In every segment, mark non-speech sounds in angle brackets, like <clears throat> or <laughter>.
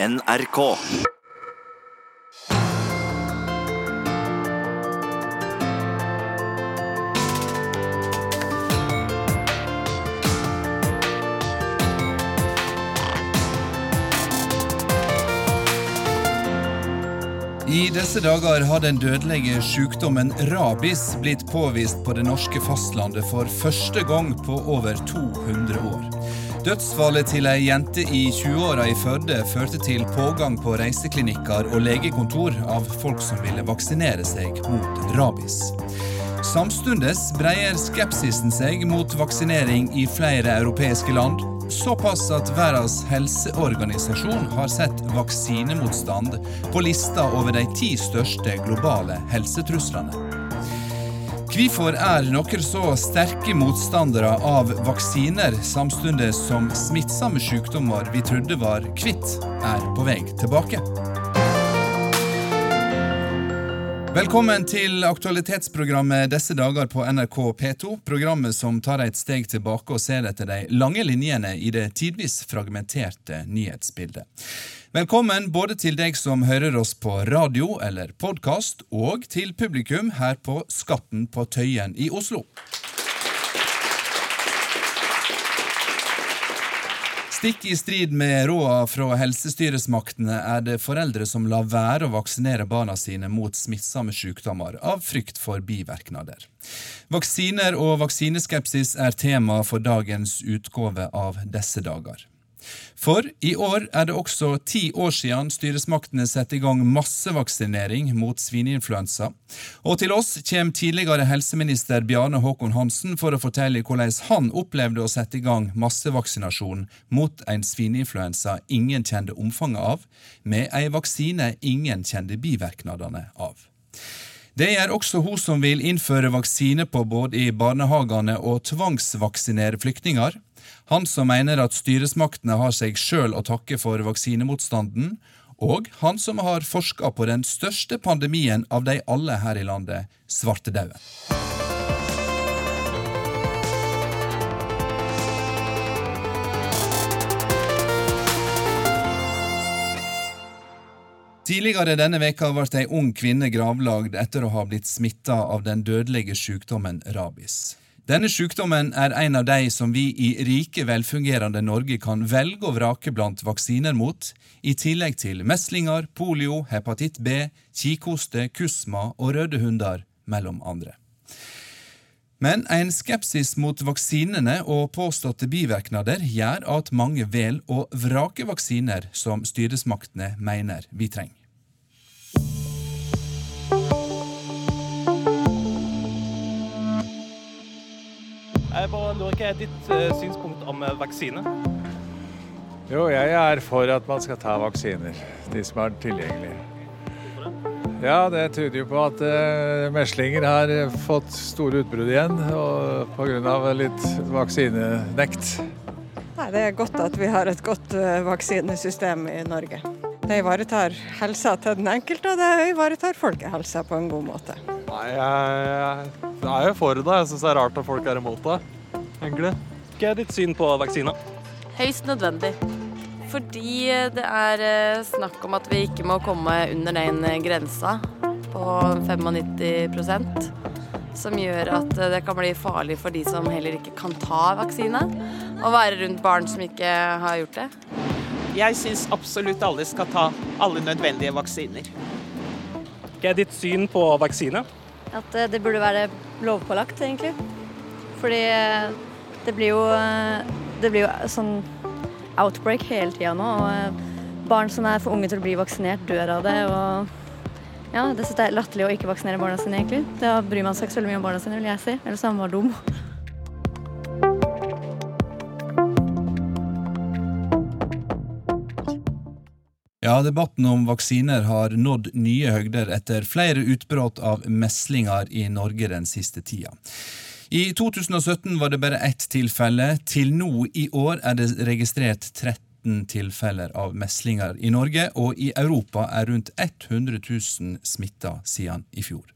NRK. I disse dager har den dødelige sykdommen rabies blitt påvist på det norske fastlandet for første gang på over 200 år. Dødsfallet til ei jente i 20-åra i Førde førte til pågang på reiseklinikker og legekontor av folk som ville vaksinere seg mot rabies. Samtidig breier skepsisen seg mot vaksinering i flere europeiske land. Såpass at Verdens helseorganisasjon har sett vaksinemotstand på lista over de ti største globale helsetruslene. Hvorfor er noen så sterke motstandere av vaksiner, samtidig som smittsomme sykdommer vi trodde var kvitt, er på vei tilbake? Velkommen til aktualitetsprogrammet disse dager på NRK P2. Programmet som tar et steg tilbake og ser etter de lange linjene i det tidvis fragmenterte nyhetsbildet. Velkommen både til deg som hører oss på radio eller podkast, og til publikum her på Skatten på Tøyen i Oslo. Stikk i strid med råda fra helsestyresmaktene er det foreldre som lar være å vaksinere barna sine mot smittsomme sykdommer av frykt for bivirkninger. Vaksiner og vaksineskepsis er tema for dagens utgave av Disse dager. For i år er det også ti år siden styresmaktene satte i gang massevaksinering mot svineinfluensa. Og til oss kommer tidligere helseminister Bjarne Håkon Hansen for å fortelle hvordan han opplevde å sette i gang massevaksinasjon mot en svineinfluensa ingen kjente omfanget av, med ei vaksine ingen kjente bivirkningene av. Det gjør også hun som vil innføre vaksine på både i barnehagene og tvangsvaksinere flyktninger. Han som mener at styresmaktene har seg sjøl å takke for vaksinemotstanden. Og han som har forska på den største pandemien av de alle her i landet, svartedauden. Tidligere denne veka ble ei ung kvinne gravlagd etter å ha blitt smitta av den dødelige sykdommen rabies. Denne sykdommen er en av de som vi i rike, velfungerende Norge kan velge og vrake blant vaksiner mot, i tillegg til meslinger, polio, hepatitt B, kikhoste, kusma og røde hunder, mellom andre. Men en skepsis mot vaksinene og påståtte bivirkninger gjør at mange velger å vrake vaksiner som styresmaktene mener vi trenger. Jeg bare lurer Hva er ditt uh, synspunkt om uh, vaksine? Jo, jeg er for at man skal ta vaksiner. De som er tilgjengelige. Ja, det tyder jo på at uh, meslinger har fått store utbrudd igjen pga. litt vaksinenekt. Nei, Det er godt at vi har et godt uh, vaksinesystem i Norge. Det ivaretar helsa til den enkelte, og det ivaretar folkehelsa på en god måte. Nei, jeg, jeg er jo for det. Jeg syns det er rart at folk er imot det, egentlig. Hva er ditt syn på vaksina? Høyst nødvendig. Fordi det er snakk om at vi ikke må komme under den grensa på 95% som gjør at det kan bli farlig for de som heller ikke kan ta vaksine. Å være rundt barn som ikke har gjort det. Jeg syns absolutt alle skal ta alle nødvendige vaksiner. Hva er ditt syn på vaksine? At det burde være lovpålagt, egentlig. Fordi det blir jo, det blir jo sånn outbreak hele tida nå. Og barn som er for unge til å bli vaksinert, dør av det. Og ja, det er latterlig å ikke vaksinere barna sine, egentlig. Da bryr man seg ikke så mye om barna sine, vil jeg si. Ellers er man bare dum. Ja, debatten om vaksiner har nådd nye høgder etter flere utbrudd av meslinger i Norge den siste tida. I 2017 var det bare ett tilfelle. Til nå i år er det registrert 13 tilfeller av meslinger i Norge, og i Europa er rundt 100 000 smitta siden i fjor.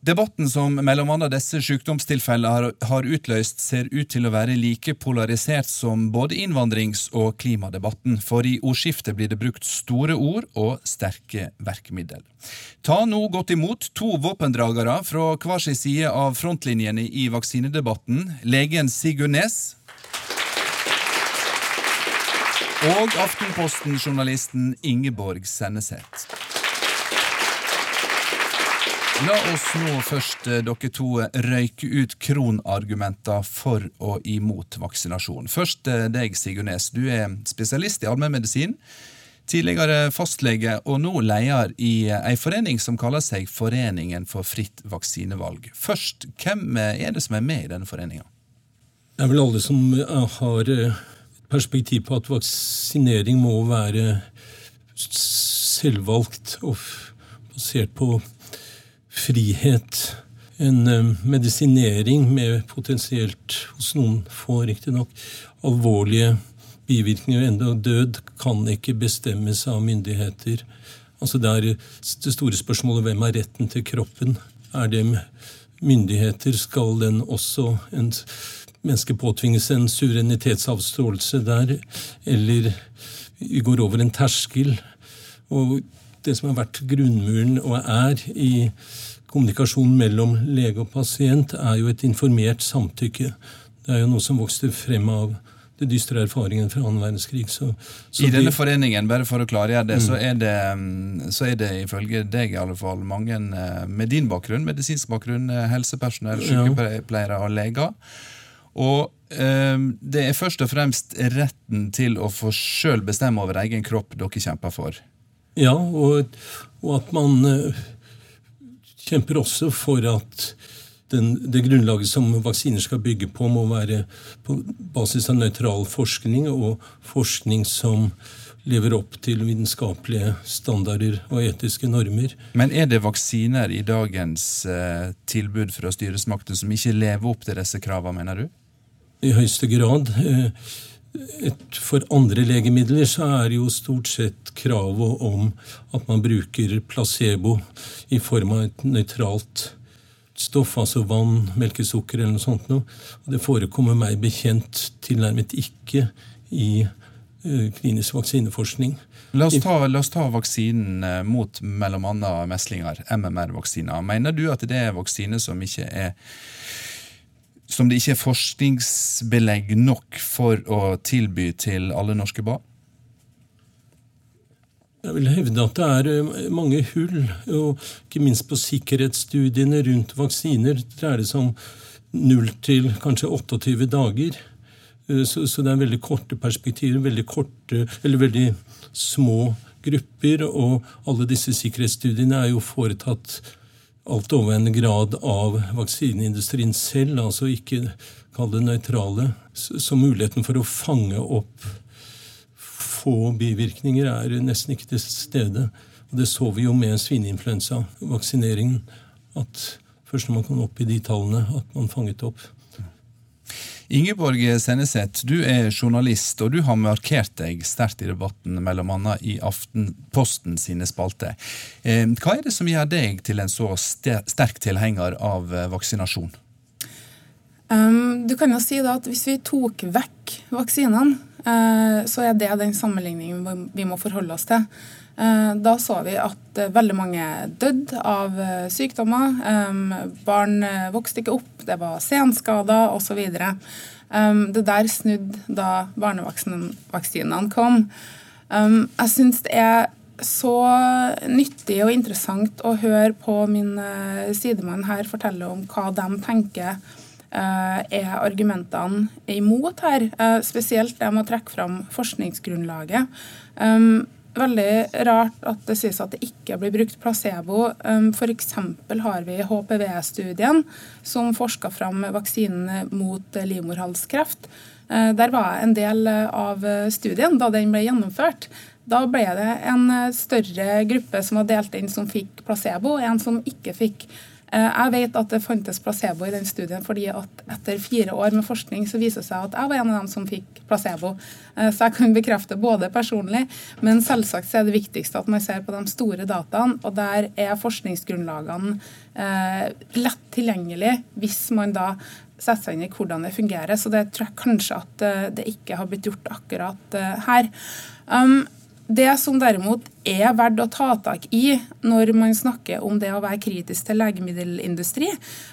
Debatten som mellom annet disse sykdomstilfellene har, har utløst, ser ut til å være like polarisert som både innvandrings- og klimadebatten, for i ordskiftet blir det brukt store ord og sterke verkemiddel. Ta nå godt imot to våpendragere fra hver sin side av frontlinjene i vaksinedebatten, legen Sigurd Næss og Aftenposten-journalisten Ingeborg Senneset. La oss nå først, eh, dere to, røyke ut kronargumenter for og imot vaksinasjon. Først eh, deg, Sigurd Nes. Du er spesialist i allmennmedisin. Tidligere fastlege og nå leder i ei forening som kaller seg Foreningen for fritt vaksinevalg. Først, hvem er det som er med i denne foreninga? Det er vel alle som har eh, perspektiv på at vaksinering må være selvvalgt og basert på frihet. En eh, medisinering med potensielt, hos noen få riktignok, alvorlige bivirkninger enda død kan ikke bestemmes av myndigheter. Altså Det er det store spørsmålet hvem har retten til kroppen. Er det myndigheter? Skal den også en menneske påtvinges en suverenitetsavståelse der? Eller vi går over en terskel? Og det som har vært grunnmuren og er i kommunikasjonen mellom lege og pasient, er jo et informert samtykke. Det er jo noe som vokste frem av det dystre erfaringen fra annen verdenskrig. Så, så I denne foreningen, bare for å klargjøre det, mm. så, er det så er det ifølge deg i alle fall mange eh, med din bakgrunn, medisinsk bakgrunn, eh, helsepersonell, sykepleiere og leger. Og um, det er først og fremst retten til å få sjøl bestemme over egen kropp dere kjemper for. Ja, og, og at man uh, kjemper også for at den, det grunnlaget som vaksiner skal bygge på, må være på basis av nøytral forskning, og forskning som lever opp til vitenskapelige standarder og etiske normer. Men er det vaksiner i dagens eh, tilbud fra styresmakten som ikke lever opp til disse kravene, mener du? I høyeste grad. Eh, et, for andre legemidler så er jo stort sett kravet om at man bruker placebo i form av et nøytralt stoff, altså vann, melkesukker eller noe sånt noe. Det forekommer meg bekjent tilnærmet ikke i uh, klinisk vaksineforskning. La oss ta, la oss ta vaksinen uh, mot bl.a. meslinger, MMR-vaksiner. Mener du at det er vaksine som ikke er som det ikke er forskningsbelegg nok for å tilby til alle norske barn? Jeg vil hevde at det er eh, mange hull, og ikke minst på sikkerhetsstudiene rundt vaksiner dreier det seg om null til kanskje 28 dager. Eh, så, så, det er veldig korte perspektiver, veldig korte, eller veldig små grupper. Og alle disse sikkerhetsstudiene er jo foretatt alt overveiende grad av vaksineindustrien selv, altså ikke kall det nøytrale. Så muligheten for å fange opp få bivirkninger er nesten ikke til stede. Og Det så vi jo med svineinfluensavaksineringen. At først når man kom opp i de tallene, at man fanget opp. Ingeborg Senneset, du er journalist, og du har markert deg sterkt i debatten, bl.a. i Aftenposten sine spalter. Eh, hva er det som gjør deg til en så sterk tilhenger av eh, vaksinasjon? Um, du kan jo si da at Hvis vi tok vekk vaksinene, så er det den sammenligningen vi må forholde oss til. Eh, da så vi at eh, veldig mange døde av eh, sykdommer. Barn vokste ikke opp, det var senskader osv. Det der snudde da barnevaksinene kom. Jeg syns det er så nyttig og interessant å høre på min sidemann her fortelle om hva de tenker er argumentene imot her. Spesielt det med å trekke fram forskningsgrunnlaget veldig rart at det sies at det ikke blir brukt placebo. Um, F.eks. har vi HPV-studien som forska fram vaksinen mot livmorhalskreft. Uh, der var en del av studien da den ble gjennomført. Da ble det en større gruppe som var delt inn som fikk placebo, en som ikke fikk Eh, jeg vet at det fantes placebo i den studien, fordi at etter fire år med forskning så viser det seg at jeg var en av dem som fikk placebo. Eh, så jeg kan bekrefte både personlig, men selvsagt så er det viktigste at man ser på de store dataene, og der er forskningsgrunnlagene eh, lett tilgjengelig hvis man da setter seg inn i hvordan det fungerer. Så det tror jeg kanskje at det ikke har blitt gjort akkurat her. Um, det som derimot er verdt å ta tak i når man snakker om det å være kritisk til legemiddelindustri,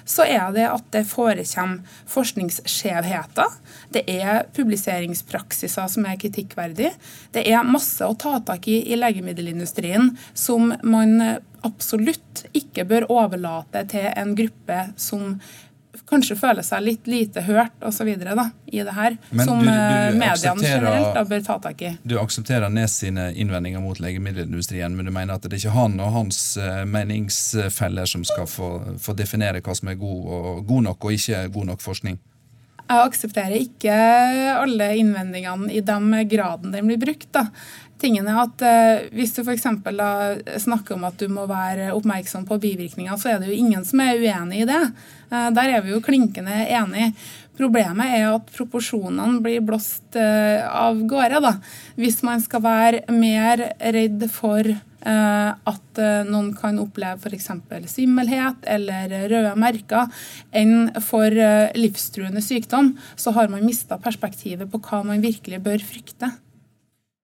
så er det at det forekommer forskningsskjevheter. Det er publiseringspraksiser som er kritikkverdige. Det er masse å ta tak i i legemiddelindustrien som man absolutt ikke bør overlate til en gruppe som kanskje føler seg litt lite hørt osv. i det her, Men som du, du eh, mediene generelt da bør ta tak i. Du aksepterer Nes sine innvendinger mot legemiddelindustrien, men du mener at det er ikke han og hans uh, meningsfeller som skal få, få, definere hva som er god, og, god nok og ikke god nok forskning? Jeg aksepterer ikke alle innvendingene i den graden den blir brukt. da tingen er at eh, Hvis du f.eks. snakker om at du må være oppmerksom på bivirkninger, så er det jo ingen som er uenig i det. Eh, der er vi jo klinkende enige. Problemet er at proporsjonene blir blåst eh, av gårde. da. Hvis man skal være mer redd for eh, at eh, noen kan oppleve f.eks. svimmelhet eller røde merker, enn for eh, livstruende sykdom, så har man mista perspektivet på hva man virkelig bør frykte.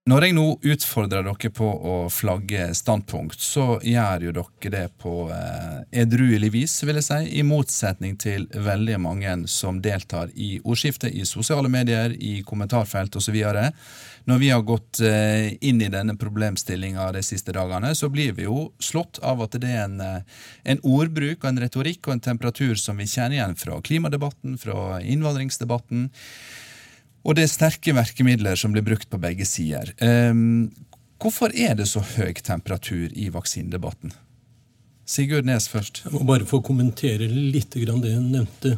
Når jeg nå utfordrer dere på å flagge standpunkt, så gjør jo dere det på eh, edruelig vis, vil jeg si, i motsetning til veldig mange som deltar i ordskiftet i sosiale medier, i kommentarfelt osv. Når vi har gått eh, inn i denne problemstillinga de siste dagene, så blir vi jo slått av at det er en, eh, en ordbruk og en retorikk og en temperatur som vi kjenner igjen fra klimadebatten, fra innvandringsdebatten. Og det er sterke verkemidler som blir brukt på begge sider. Um, hvorfor er det så høy temperatur i vaksinedebatten? Sigurd Nes først. Jeg må bare få kommentere litt det jeg nevnte.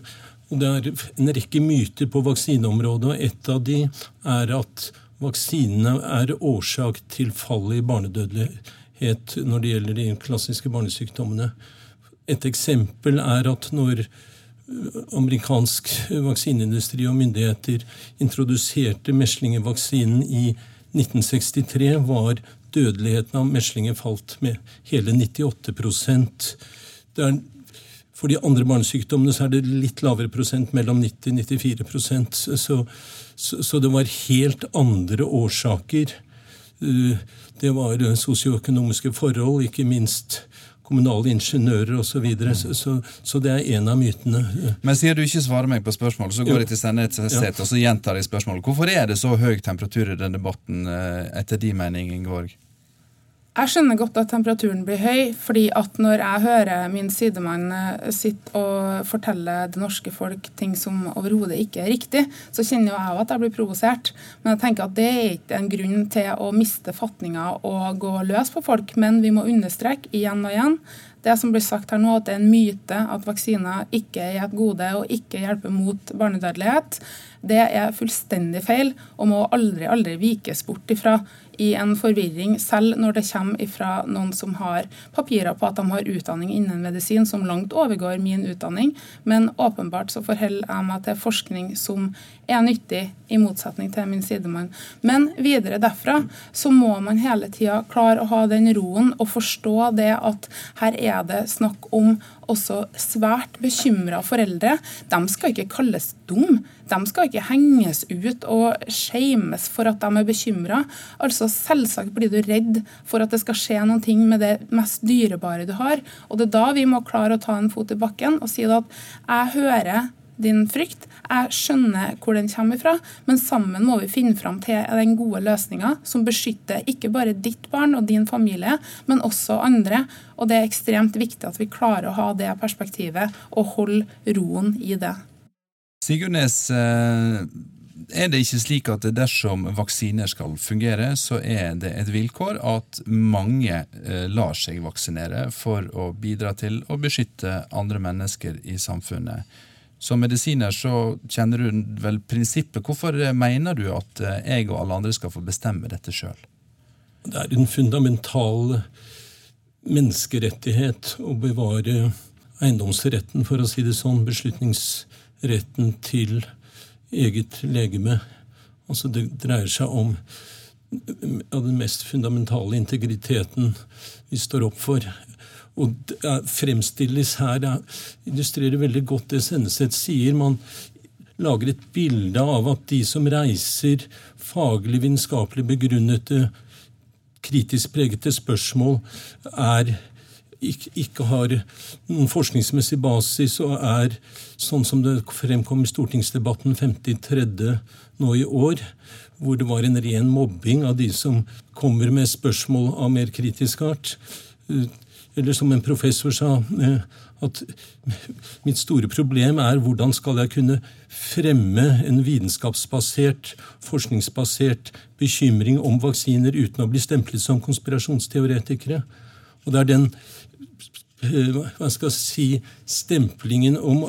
Det er en rekke myter på vaksineområdet, og et av de er at vaksinene er årsak til fallet i barnedødelighet når det gjelder de klassiske barnesykdommene. Et eksempel er at når amerikansk vaksineindustri og myndigheter introduserte meslingevaksinen i 1963, var dødeligheten av meslinger falt med hele 98 det er, For de andre barnesykdommene så er det litt lavere prosent, mellom 90 og 94 så, så, så det var helt andre årsaker. Eh, det var sosioøkonomiske forhold, ikke minst kommunale ingeniører osv. Så, videre. så, så Så det er en av mytene. Men siden du ikke svarer meg på spørsmålet, så går jo. jeg til Senneset ja. og så gjentar jeg spørsmålet. Hvorfor er det så høy temperatur i den debatten, eh, etter din mening, Ingeborg? Jeg skjønner godt at temperaturen blir høy, fordi at når jeg hører min sidemann eh, sitte og fortelle det norske folk ting som overhodet ikke er riktig, så kjenner jo jeg at jeg blir provosert. Men jeg tenker at det er ikke en grunn til å miste fatninga og gå løs på folk. Men vi må understreke igjen og igjen det som blir sagt her nå, at det er en myte at vaksiner ikke er et gode og ikke hjelper mot barnedødelighet, det er fullstendig feil og må aldri, aldri vikes bort ifra i en forvirring, selv når det kommer fra noen som har papirer på at de har utdanning innen medisin som langt overgår min utdanning. Men åpenbart så forholder jeg meg til forskning som er nyttig, i motsetning til min sidemann. Men videre derfra så må man hele tida klare å ha den roen og forstå det at her er det snakk om også svært bekymra foreldre. De skal ikke kalles dum. De skal ikke henges ut og shames for at de er bekymra. Altså, selvsagt blir du redd for at det skal skje noen ting med det mest dyrebare du har. Og det er da vi må klare å ta en fot i bakken og si at jeg hører din frykt. Jeg skjønner hvor den kommer fra, men sammen må vi finne fram til den gode løsninga som beskytter ikke bare ditt barn og din familie, men også andre. Og det er ekstremt viktig at vi klarer å ha det perspektivet og holde roen i det. Sigurdnes, eh, er det ikke slik at dersom vaksiner skal fungere, så er det et vilkår at mange eh, lar seg vaksinere for å bidra til å beskytte andre mennesker i samfunnet? Som medisiner så kjenner du vel prinsippet. Hvorfor mener du at eh, jeg og alle andre skal få bestemme dette sjøl? Det er en fundamental menneskerettighet å bevare eiendomsretten, for å si det sånn, beslutningsretten til eget legeme. Altså det dreier seg om den mest fundamentale integriteten vi står opp for. Og det fremstilles her, illustrerer veldig godt det Senneset sier. Man lager et bilde av at de som reiser faglig vitenskapelig begrunnede, kritisk pregete spørsmål, er ikke, har noen forskningsmessig basis og er sånn som det fremkom i stortingsdebatten 53. nå i år, hvor det var en ren mobbing av de som kommer med spørsmål av mer kritisk art. Eller som en professor sa, eh, at mitt store problem er hvordan skal jeg kunne fremme en vitenskapsbasert, forskningsbasert bekymring om vaksiner uten å bli stemplet som konspirasjonsteoretikere. Og det er den eh, hva skal jeg si, stemplingen om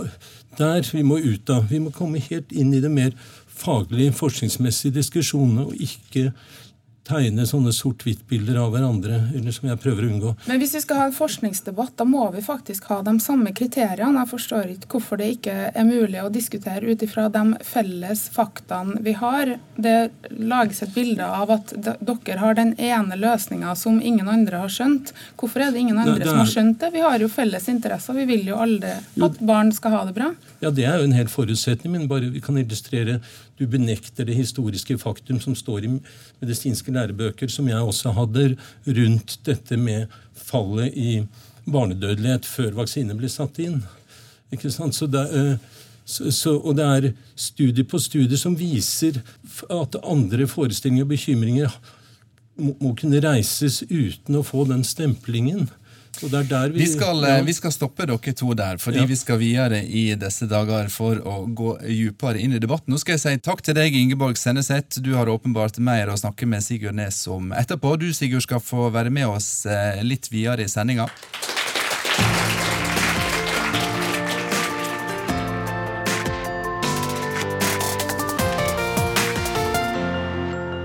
der vi må ut av. Vi må komme helt inn i det mer faglige, forskningsmessige diskusjonene, og ikke tegne sånne sort-hvitt-bilder av hverandre, eller som jeg prøver å unngå. Men hvis vi skal ha en forskningsdebatt, da må vi faktisk ha de samme kriteriene. Jeg forstår ikke hvorfor det ikke er mulig å diskutere ut ifra de felles faktaene vi har. Det lages et bilde av at dere har den ene løsninga som ingen andre har skjønt. Hvorfor er det ingen andre det, det er... som har skjønt det? Vi har jo felles interesser. Vi vil jo alle at barn skal ha det bra. Ja, det er jo en hel forutsetning, men bare vi kan illustrere du benekter det historiske faktum som står i medisinske lærebøker, som jeg også hadde, rundt dette med fallet i barnedødelighet før vaksine ble satt inn. Ikke sant? Så det, eh, så, så, og det er studier på studier som viser at andre forestillinger og bekymringer må, må kunne reises uten å få den stemplingen. Vi, vi, skal, vi, skal, stoppe dere to der, fordi ja. vi skal videre i disse dager for å gå dypere inn i debatten. Nå skal jeg si takk til deg, Ingeborg Senneset. Du har åpenbart mer å snakke med Sigurd Nes om etterpå. Du Sigurd, skal få være med oss eh, litt videre i sendinga.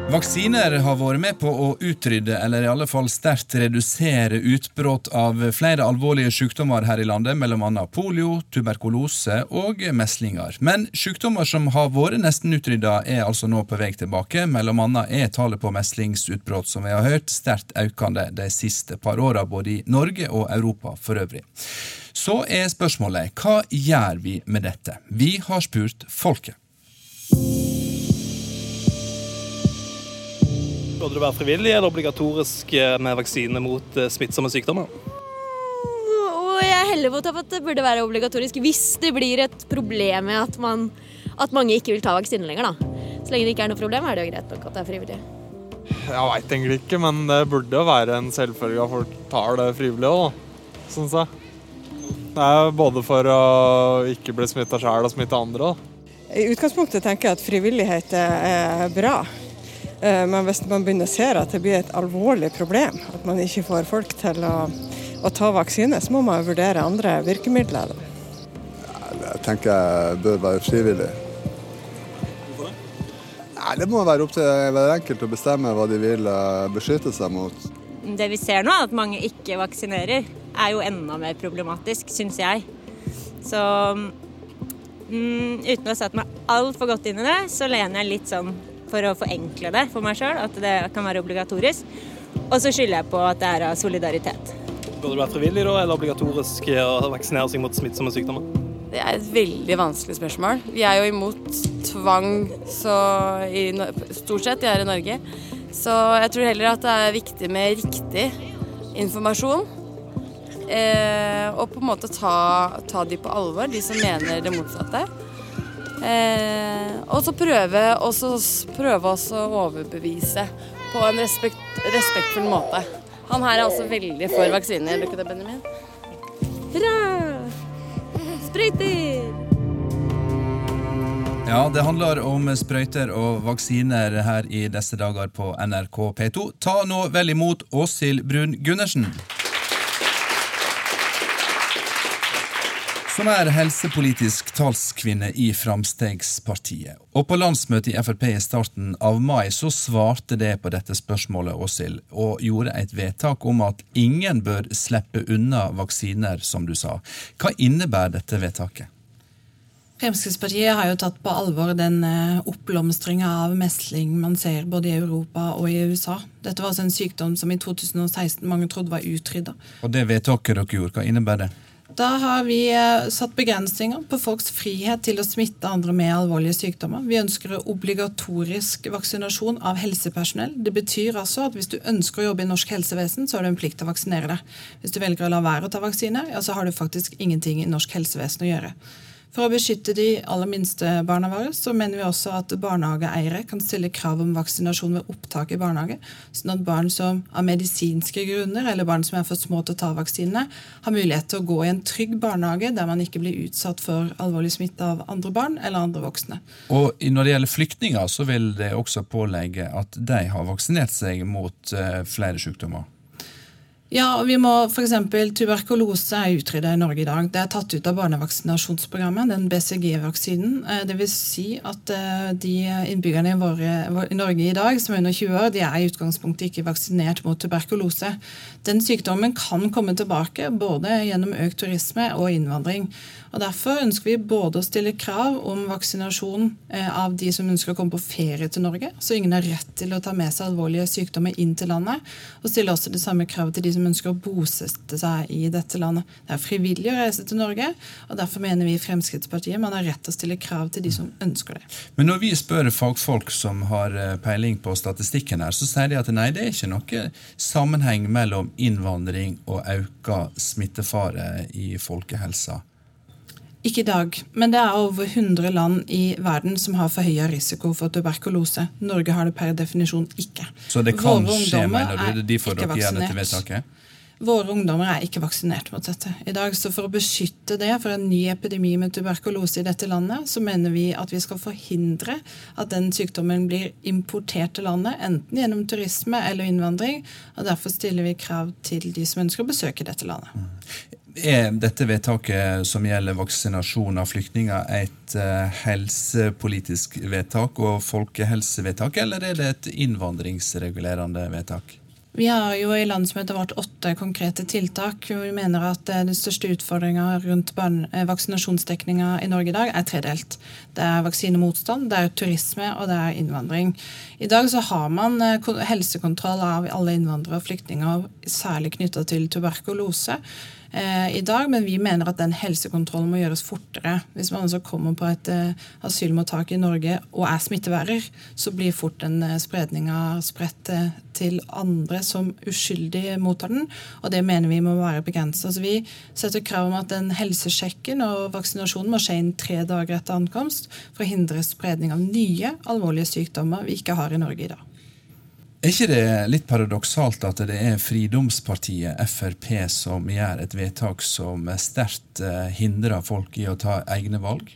Vaksiner har vært med på å utrydde, eller i alle fall sterkt redusere, utbrudd av flere alvorlige sykdommer her i landet, bl.a. polio, tuberkulose og meslinger. Men sykdommer som har vært nesten utrydda, er altså nå på vei tilbake. mellom annet er tallet på meslingsutbrudd, som vi har hørt, sterkt økende de siste par åra, både i Norge og Europa for øvrig. Så er spørsmålet hva gjør vi med dette? Vi har spurt folket. Burde det være frivillig eller obligatorisk eh, med vaksine mot eh, smittsomme sykdommer? Og jeg heller mot at det burde være obligatorisk hvis det blir et problem med at, man, at mange ikke vil ta vaksine lenger. da. Så lenge det ikke er noe problem, er det jo greit nok at det er frivillig. Jeg veit egentlig ikke, men det burde jo være en selvfølge at folk tar det frivillig òg, syns jeg. Det er både for å ikke bli smitta sjøl og smitte andre. Da. I utgangspunktet tenker jeg at frivillighet er bra. Eh, men hvis man begynner å se at det blir et alvorlig problem, at man ikke får folk til å, å ta vaksine, så må man vurdere andre virkemidler. Jeg tenker jeg bør være frivillig. Hvorfor det? Nei, det må være opp til hver enkelt å bestemme hva de vil eh, beskytte seg mot. Det vi ser nå, at mange ikke vaksinerer, er jo enda mer problematisk, syns jeg. Så mm, uten å sette meg altfor godt inn i det, så lener jeg litt sånn for å forenkle det for meg sjøl, at det kan være obligatorisk. Og så skylder jeg på at det er av solidaritet. Burde det være frivillig da, eller obligatorisk å vaksinere seg mot smittsomme sykdommer? Det er et veldig vanskelig spørsmål. Vi er jo imot tvang i, stort sett her i Norge. Så jeg tror heller at det er viktig med riktig informasjon. Eh, og på en måte ta, ta de på alvor, de som mener det motsatte. Eh, og så prøve, prøve å overbevise på en respekt, respektfull måte. Han her er altså veldig for vaksiner. Er du ikke det, Benjamin? Hurra! Sprøyter! Ja, det handler om sprøyter og vaksiner her i disse dager på NRK P2. Ta nå vel imot Åshild Brun Gundersen. Som er helsepolitisk talskvinne i Framstegspartiet. Og på landsmøtet i Frp i starten av mai så svarte det på dette spørsmålet, Åshild, og gjorde et vedtak om at ingen bør slippe unna vaksiner, som du sa. Hva innebærer dette vedtaket? Fremskrittspartiet har jo tatt på alvor den eh, oppblomstringa av mesling man ser både i Europa og i USA. Dette var altså en sykdom som i 2016 mange trodde var utrydda. Og det vedtaket dere gjorde, hva innebærer det? Da har vi eh, satt begrensninger på folks frihet til å smitte andre med alvorlige sykdommer. Vi ønsker obligatorisk vaksinasjon av helsepersonell. Det betyr altså at hvis du ønsker å jobbe i norsk helsevesen, så har du en plikt til å vaksinere deg. Hvis du velger å la være å ta vaksine, ja, så har du faktisk ingenting i norsk helsevesen å gjøre. For å beskytte de aller minste barna våre, så mener vi også at barnehageeiere kan stille krav om vaksinasjon ved opptak i barnehage, sånn at barn som av medisinske grunner eller barn som er for små til å ta vaksinene, har mulighet til å gå i en trygg barnehage der man ikke blir utsatt for alvorlig smitte av andre barn eller andre voksne. Og Når det gjelder flyktninger, så vil det også pålegge at de har vaksinert seg mot uh, flere sykdommer. Ja, og vi må f.eks. Tuberkulose er utrydda i Norge i dag. Det er tatt ut av barnevaksinasjonsprogrammet, den BCG-vaksinen. Eh, det vil si at eh, de innbyggerne i, våre, i, Norge i dag som er under 20 år, de er i utgangspunktet ikke vaksinert mot tuberkulose. Den sykdommen kan komme tilbake både gjennom økt turisme og innvandring. Og Derfor ønsker vi både å stille krav om vaksinasjon eh, av de som ønsker å komme på ferie til Norge, så ingen har rett til å ta med seg alvorlige sykdommer inn til landet, og stille også det samme kravet til de som ønsker å bosette seg i dette landet. Det er frivillig å reise til Norge, og derfor mener vi i Fremskrittspartiet man har rett til å stille krav til de som ønsker det. Men når vi spør fagfolk som har eh, peiling på statistikken her, så sier de at nei, det er ikke noe sammenheng mellom innvandring og økt smittefare i folkehelsa. Ikke i dag, men det er over 100 land i verden som har forhøya risiko for tuberkulose. Norge har det per definisjon ikke. Så det kan skje, mener du? De får dere gjerne til vedtaket? Våre ungdommer er ikke vaksinert mot dette. I dag, så For å beskytte det for en ny epidemi med tuberkulose i dette landet, så mener vi at vi skal forhindre at den sykdommen blir importert til landet, enten gjennom turisme eller innvandring. og Derfor stiller vi krav til de som ønsker å besøke dette landet. Er dette vedtaket som gjelder vaksinasjon av flyktninger, et uh, helsepolitisk vedtak og folkehelsevedtak, eller er det et innvandringsregulerende vedtak? Vi har jo i landsmøtet vårt åtte konkrete tiltak. Vi mener at den største utfordringa rundt eh, vaksinasjonsdekninga i Norge i dag er tredelt. Det er vaksinemotstand, det er turisme og det er innvandring. I dag så har man eh, helsekontroll av alle innvandrere og flyktninger, særlig knytta til tuberkulose eh, i dag, men vi mener at den helsekontrollen må gjøres fortere. Hvis man altså kommer på et eh, asylmottak i Norge og er smittebærer, så blir fort den eh, spredninga spredt eh, til andre som uskyldig mottar den, og det mener vi må være begrensa. Altså, vi setter krav om at den helsesjekken og vaksinasjonen må skje innen tre dager etter ankomst for å hindre spredning av nye alvorlige sykdommer vi ikke har i Norge i dag. Er ikke det litt paradoksalt at det er fridomspartiet Frp som gjør et vedtak som sterkt eh, hindrer folk i å ta egne valg?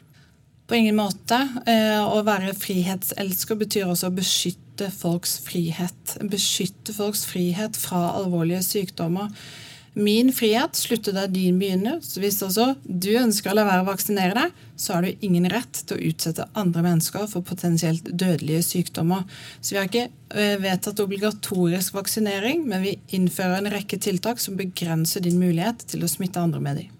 På ingen måte. Eh, å være frihetselsker betyr også å beskytte folks frihet. Beskytte folks frihet fra alvorlige sykdommer. Min frihet slutter der din begynner. Så hvis også du ønsker å la være å vaksinere deg, så har du ingen rett til å utsette andre mennesker for potensielt dødelige sykdommer. Så vi har ikke eh, vedtatt obligatorisk vaksinering, men vi innfører en rekke tiltak som begrenser din mulighet til å smitte andre med dem.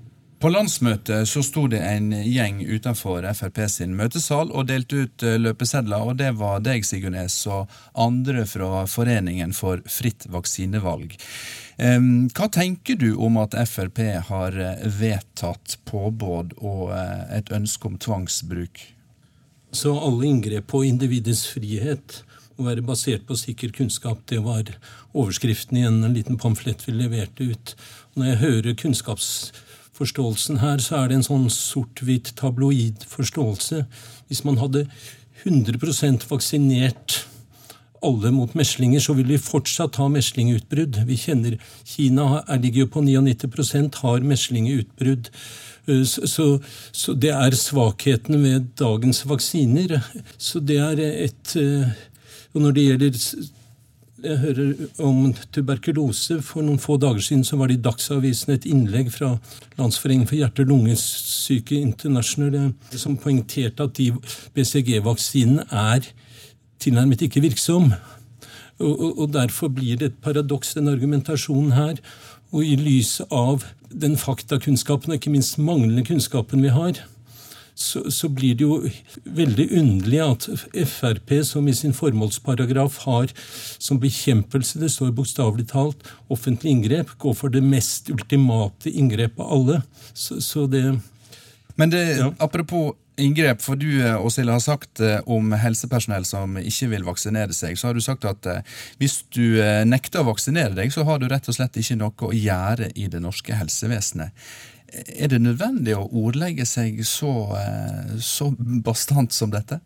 På landsmøtet så sto det en gjeng utenfor Frp sin møtesal og delte ut eh, løpesedler, og det var deg, Sigurnes, og andre fra Foreningen for fritt vaksinevalg. Hva tenker du om at Frp har eh, vedtatt påbud og eh, et ønske om tvangsbruk? Så alle inngrep på individets frihet må være basert på sikker kunnskap. Det var overskriften i en liten pamflett vi leverte ut. Når jeg hører kunnskapsforståelsen her, så er det en sånn sort-hvitt tabloid forståelse. Hvis man hadde 100% vaksinert alle mot meslinger, så vil vi fortsatt ha meslingutbrudd. Vi kjenner Kina ligger jo på 99% har meslingutbrudd. Eh, så, så, så, det er svakheten ved dagens vaksiner. Så det er et eh, Og når det gjelder Jeg hører om tuberkulose. For noen få dager siden så var det i Dagsavisen et innlegg fra Landsforeningen for hjerte- og lungesyke International eh, som poengterte at de BCG-vaksinene er tilnærmet ikke virksom. Og, og, og Derfor blir det et paradoks, den argumentasjonen her. Og i lys av den faktakunnskapen, og ikke minst manglende kunnskapen vi har, så, så, blir det jo veldig underlig at Frp, som i sin formålsparagraf har som bekjempelse, det står bokstavelig talt, offentlig inngrep, går for det mest ultimate inngrep av alle. Så, så det Men det, ja. apropos inngrep, for du Åshild, har sagt eh, om helsepersonell som ikke vil vaksinere seg, så har du sagt at eh, hvis du eh, nekter å vaksinere deg, så har du rett og slett ikke noe å gjøre i det norske helsevesenet. Er det nødvendig å ordlegge seg så, eh, så bastant som dette?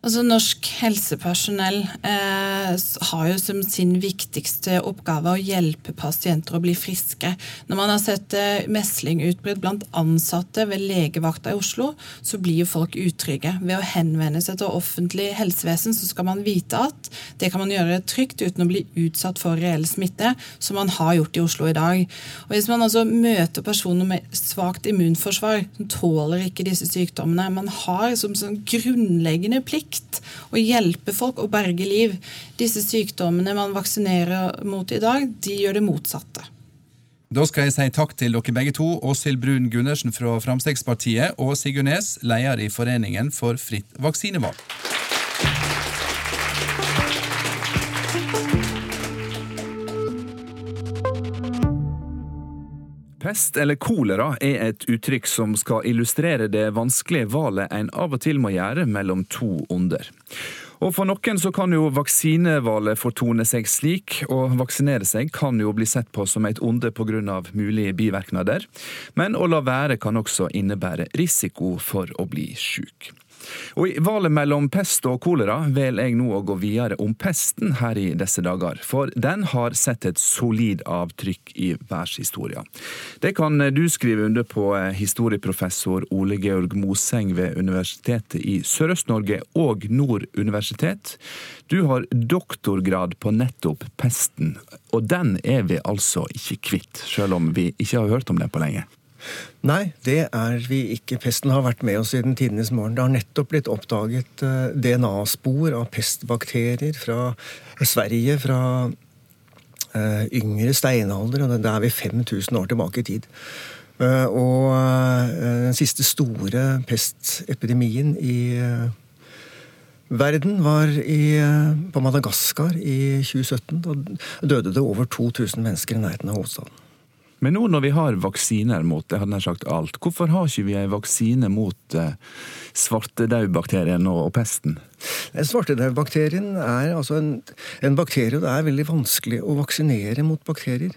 Altså, norsk helsepersonell eh, har jo som sin viktigste oppgave å hjelpe pasienter å bli friske. Når man har sett eh, meslingutbrudd blant ansatte ved legevakta i Oslo, så blir jo folk utrygge. Ved å henvende seg til offentlig helsevesen så skal man vite at det kan man gjøre trygt uten å bli utsatt for reell smitte, som man har gjort i Oslo i dag. Og Hvis man altså møter personer med svakt immunforsvar, som tåler ikke disse sykdommene, man har som sånn grunnleggende plikt plikt å hjelpe folk og berge liv. Disse sykdommene man vaksinerer mot i dag, de gjør det motsatte. Da skal jeg si takk til dere begge to, Åshild Brun Gundersen fra Fremskrittspartiet og Sigurd Nes, leder i Foreningen for fritt vaksinevalg. Pest eller kolera er et uttrykk som skal illustrere det vanskelige valget en av og til må gjøre mellom to onder. Og For noen så kan jo vaksinevalget fortone seg slik, og vaksinere seg kan jo bli sett på som et onde pga. mulige bivirkninger. Men å la være kan også innebære risiko for å bli syk. Og I valget mellom pest og kolera velger jeg nå å gå videre om pesten her i disse dager, for den har sett et solid avtrykk i verdenshistoria. Det kan du skrive under på, eh, historieprofessor Ole Georg Moseng ved Universitetet i Sørøst-Norge og Nord universitet. Du har doktorgrad på nettopp pesten, og den er vi altså ikke kvitt, selv om vi ikke har hørt om den på lenge. Nei, det er vi ikke. Pesten har vært med oss siden tidenes morgen. Det har nettopp blitt oppdaget eh, DNA-spor av pestbakterier fra Sverige fra uh, yngre steinalder, og da er vi 5000 år tilbake i tid. Uh, og den siste store pestepidemien i verden var i, på Madagaskar i 2017. Da døde det over 2000 mennesker i nærheten av hovedstaden. Men nå når vi har vaksiner mot jeg hadde nær sagt alt, hvorfor har ikke vi en vaksine mot eh, svartedaubakterien og, og pesten? Svartedaubakterien er altså en, en bakterie, og det er veldig vanskelig å vaksinere mot bakterier.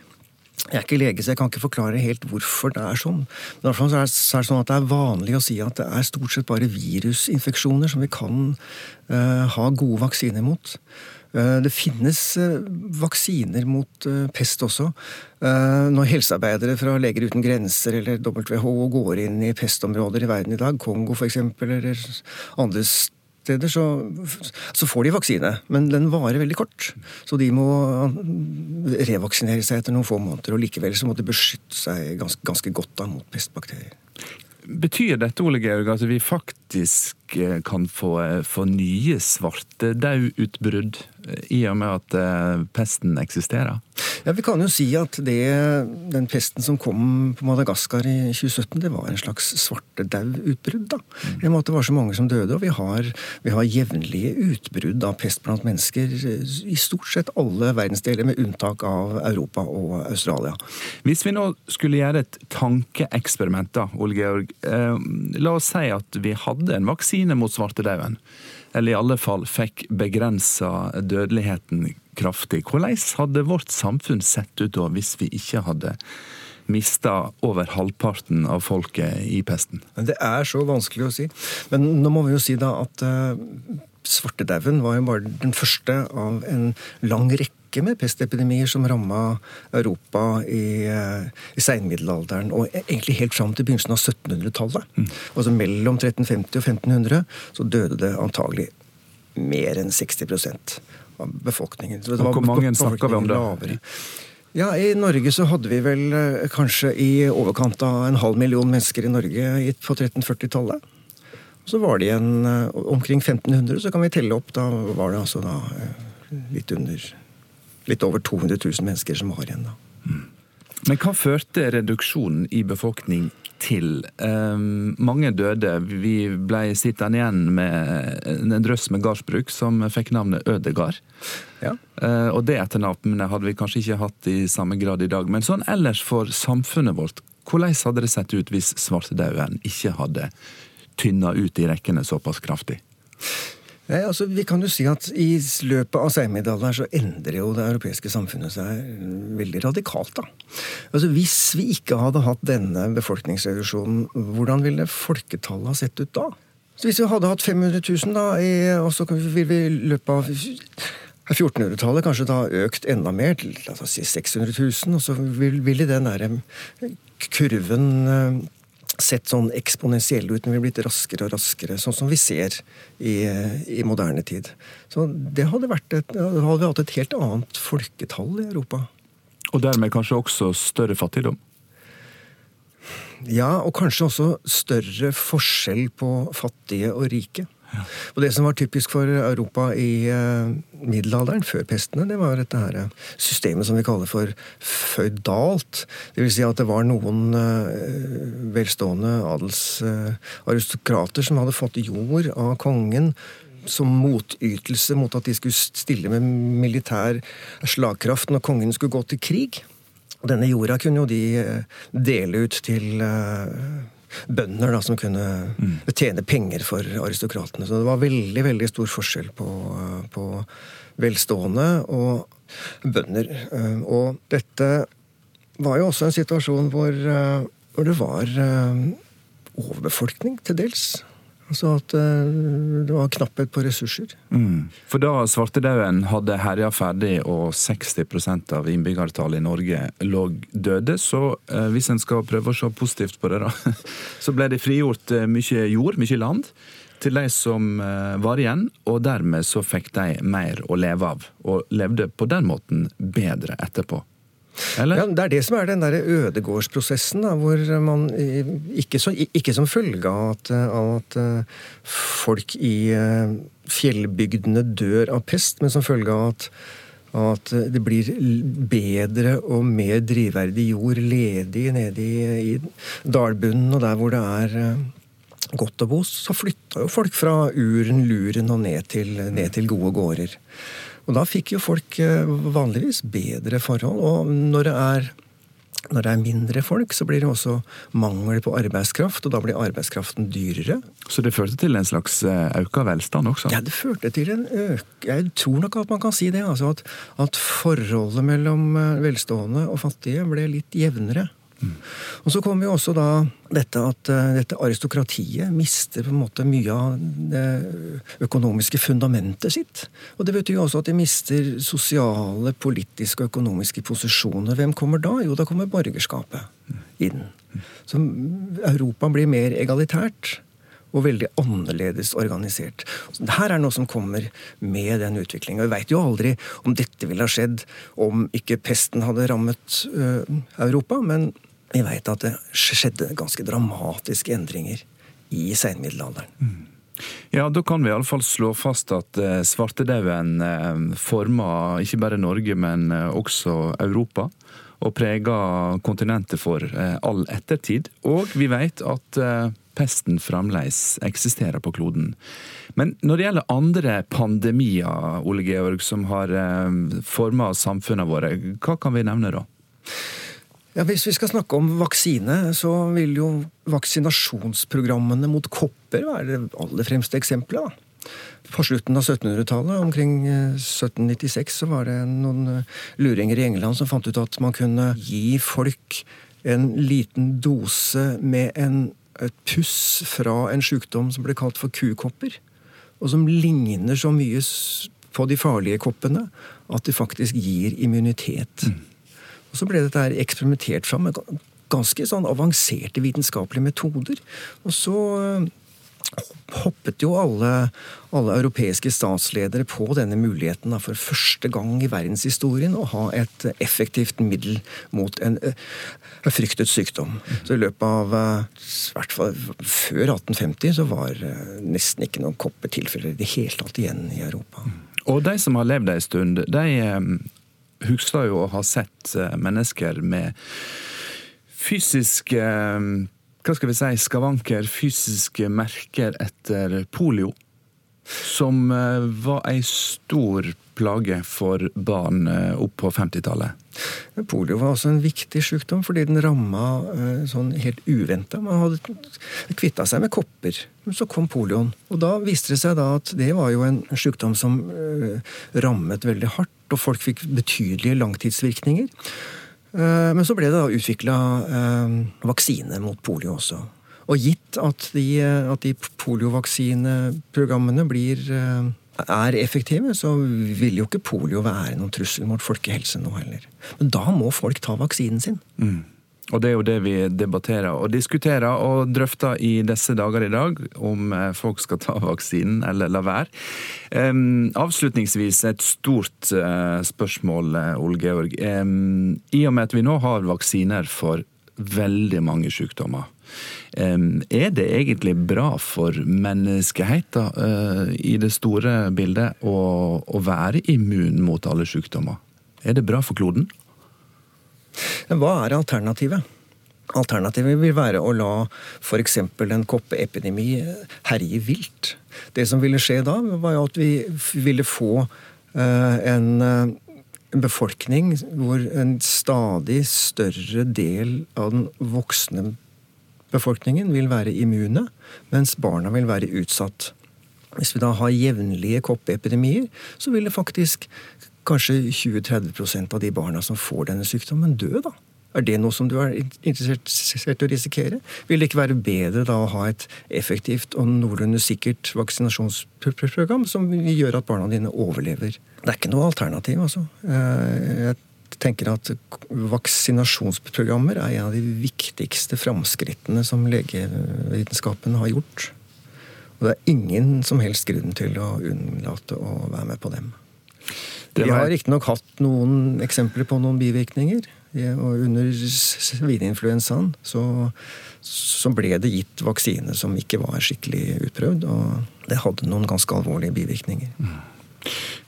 Jeg er ikke lege, så jeg kan ikke forklare helt hvorfor det er sånn. Men i er det sånn at det er vanlig å si at det er stort sett bare virusinfeksjoner som vi kan uh, ha gode vaksiner mot. Eh, det finnes eh, vaksiner mot eh, pest også. Når helsearbeidere fra Leger uten grenser eller WHO går inn i pestområder i verden i dag, Kongo f.eks., eller andre steder, så, så, får de vaksine. Men den varer veldig kort. Så de må revaksinere seg etter noen få måneder. Og likevel så må de beskytte seg ganske, ganske godt da mot pestbakterier. Betyr dette Ole Georg, at vi faktisk kan få, få nye svartedaudutbrudd i og med at eh, pesten eksisterer? Ja, Vi kan jo si at det, den pesten som kom på Madagaskar i 2017, det var en slags svartedaudutbrudd. da. Mm. Det var så mange som døde. Og vi har, vi har jevnlige utbrudd av pest blant mennesker i stort sett alle verdensdeler, med unntak av Europa og Australia. Hvis vi nå skulle gjøre et tankeeksperiment, da, Ole Georg. Eh, la oss si at vi hadde en vaksine mot svartedauden eller i alle fall fikk begrensa dødeligheten kraftig. Hvordan hadde vårt samfunn sett ut da hvis vi ikke hadde mista over halvparten av folket i pesten? Det er så vanskelig å si. Men nå må vi jo si da at uh, svartedauden var jo bare den første av en lang rekke rekke med pestepidemier som ramma Europa i, eh, i seinmiddelalderen, og e-, egentlig helt fram til begynnelsen av 1700-tallet. Mm. Altså mellom 1350 og 1500 så døde det antagelig mer enn 60% av befolkningen. Så det var hvor mange snakker vi om da? lavere. Ja, I Norge så hadde vi vel eh, kanskje i overkant av en halv million mennesker i Norge på 1340-tallet. Så var det igjen eh, omkring 1500, så kan vi telle opp. Da var det altså da litt under Litt over 200 000 mennesker som var igjen da. Men hva førte reduksjonen i befolkning til? Ehm, mange døde. Vi ble sittende igjen med en drøss med gardsbruk som fikk navnet Ødegard. Ja. Eh, og det etternavnet hadde vi kanskje ikke hatt i samme grad i dag. Men sånn ellers for samfunnet vårt, hvordan hadde det sett ut hvis svartedauden ikke hadde tynna ut i rekkene såpass kraftig? Nei, altså, vi kan jo si at I løpet av senmiddelalderen så endrer jo det europeiske samfunnet seg veldig radikalt. da. Altså, Hvis vi ikke hadde hatt denne befolkningsreduksjonen, hvordan ville folketallet ha sett ut da? Så Hvis vi hadde hatt 500 000, da, i, og så ville vi i løpet av 1400-tallet kanskje da økt enda mer, til la oss si 600 000, og så vil- ville den der eh, kurven eh, sett sånn eksponentielle ut, men vi blitt raskere og raskere, sånn som vi ser i, i moderne tid. Så det hadde vært et, hadde vi hatt et helt annet folketall i Europa. Og dermed kanskje også større fattigdom? Ja, og kanskje også større forskjell på fattige og rike. Og det som var typisk for Europa i eh, middelalderen, før pestene, det var dette her systemet som vi kaller for føydalt. Vil si at det var noen eh, velstående adelsaristokrater som hadde fått jord av kongen som motytelse mot at de skulle stille med militær slagkraft når kongen skulle gå til krig. Denne jorda kunne jo de eh, dele ut til eh, bønder da, som kunne tjene penger for aristokratene. Så det var veldig veldig stor forskjell på, på velstående og bønder. Eh, Og dette var jo også en situasjon hvor, eh, hvor det var eh, overbefolkning, til dels. Altså at eh, det var knapphet på ressurser. Mm. For da svartedauden hadde herja ferdig og 60% av innbyggertallet i Norge lå døde, så eh, hvis en skal prøve å se positivt på det, da, <laughs> så ble det frigjort eh, mye jord, mye land, til de som var igjen, og dermed så fikk de mer å leve av, og levde på den måten bedre etterpå. Eller? Ja, Det er det som er den der ødegårdsprosessen, da, hvor man eh, ikke, så, ikke som følge av at, av at eh, folk i eh, fjellbygdene dør av pest, men som følge av at, at det blir bedre og mer drivverdig jord ledig nede i, i dalbunnen og der hvor det er eh, godt å bo, så flytta jo folk fra uren, luren og ned til, ned til gode gårder. Og da fikk jo folk eh, vanligvis bedre forhold. Og når det er når det er mindre folk, så blir det også mangel på arbeidskraft, og da blir arbeidskraften dyrere. Så det førte til en slags eh, auka velstand også? Ja, det førte til en øk... Jeg tror nok at man kan si det. Altså at, at forholdet mellom eh, velstående og fattige ble litt jevnere. Og så kommer jo også da dette at eh, dette aristokratiet mister på en måte mye av det økonomiske fundamentet sitt. Og det betyr jo også at de mister sosiale, politiske og økonomiske posisjoner. Hvem kommer da? Jo, da kommer borgerskapet inn. Så Europa blir mer egalitært og veldig annerledes organisert. Her er noe som kommer med den utviklingen. Vi veit jo aldri om dette ville ha skjedd om ikke pesten hadde rammet Europa, men vi veit at det skjedde ganske dramatiske endringer i seinmiddelalderen. Ja, da kan vi iallfall slå fast at eh, svartedauden eh, forma ikke bare Norge, men eh, også Europa. Og prega kontinentet for all ettertid. Og vi vet at pesten fremdeles eksisterer på kloden. Men når det gjelder andre pandemier, Ole Georg, som har forma samfunnene våre, hva kan vi nevne da? Ja, Hvis vi skal snakke om vaksine, så vil jo vaksinasjonsprogrammene mot kopper være det aller fremste eksempelet. På slutten av 1700-tallet, omkring eh, 1796, så var det noen eh, luringer i England som fant ut at man kunne gi folk en liten dose med en, et puss fra en sykdom som ble kalt for kukopper. Og som ligner så mye på de farlige koppene at det faktisk gir immunitet. Og så ble dette her eksperimentert fram med ganske sånn avanserte vitenskapelige metoder. Og så, hoppet jo alle, alle europeiske statsledere på denne muligheten da, for første gang i verdenshistorien å ha et effektivt middel mot en, en fryktet sykdom. Så i løpet av i hvert fall før 1850 så var nesten ikke noen koppetilfeller i det hele tatt igjen i Europa. Og de som har levd ei stund, de husker jo å ha sett mennesker med fysiske hva skal vi si, skavanker, fysiske merker etter polio. Som eh, var ei stor plage for barn eh, opp på 50-tallet. Polio var også en viktig sykdom, fordi den ramma eh, sånn helt uventa. Man hadde kvitta seg med kopper, men så kom polioen. Og da viste det seg da at det var jo en sykdom som rammet veldig hardt, og folk fikk betydelige langtidsvirkninger. Men så ble det da utvikla vaksine mot polio også. Og gitt at de, at de poliovaksineprogrammene blir eh, er effektive, så vil jo ikke polio være noen trussel mot folkehelse nå heller. Men da må folk ta vaksinen sin. Mm. Og det er jo det vi debatterer og diskuterer og drøfter i disse dager i dag, om eh, folk skal ta <laughs> vaksinen eller la være. Um, avslutningsvis et stort uh, spørsmål, Ole Georg. Um, I og med at vi nå har vaksiner for veldig mange sykdommer, er det egentlig bra for menneskeheten uh, i det store bildet å, å være immun mot alle sykdommer? Er det bra for kloden? Hva er alternativet? Alternativet vil være å la f.eks. en koppeepidemi herje vilt. Det som ville skje da, var jo at vi ville få en, uh, en befolkning hvor en stadig større del av den voksne befolkningen vil være immune, mens barna vil være utsatt. Hvis vi da har jevnlige koppeepidemier, så vil det faktisk kanskje 20-30% av de barna som får denne sykdommen, dø, da. Er det noe som du er interessert i å risikere? Vil det ikke være bedre da å ha et effektivt og noenlunde sikkert vaksinasjonsprogram som gjør at barna dine overlever? Det er ikke noe alternativ, altså. Eh, jeg tenker at vaksinasjonsprogrammer er en av de viktigste framskrittene som legevitenskapen har gjort. Og det er ingen som helst grunn til å unnlate å være med på dem. Vi har riktignok hatt noen eksempler på noen bivirkninger. Og under svineinfluensaen så, så, ble det gitt vaksine som ikke var skikkelig utprøvd. Og det hadde noen ganske alvorlige bivirkninger. Mm.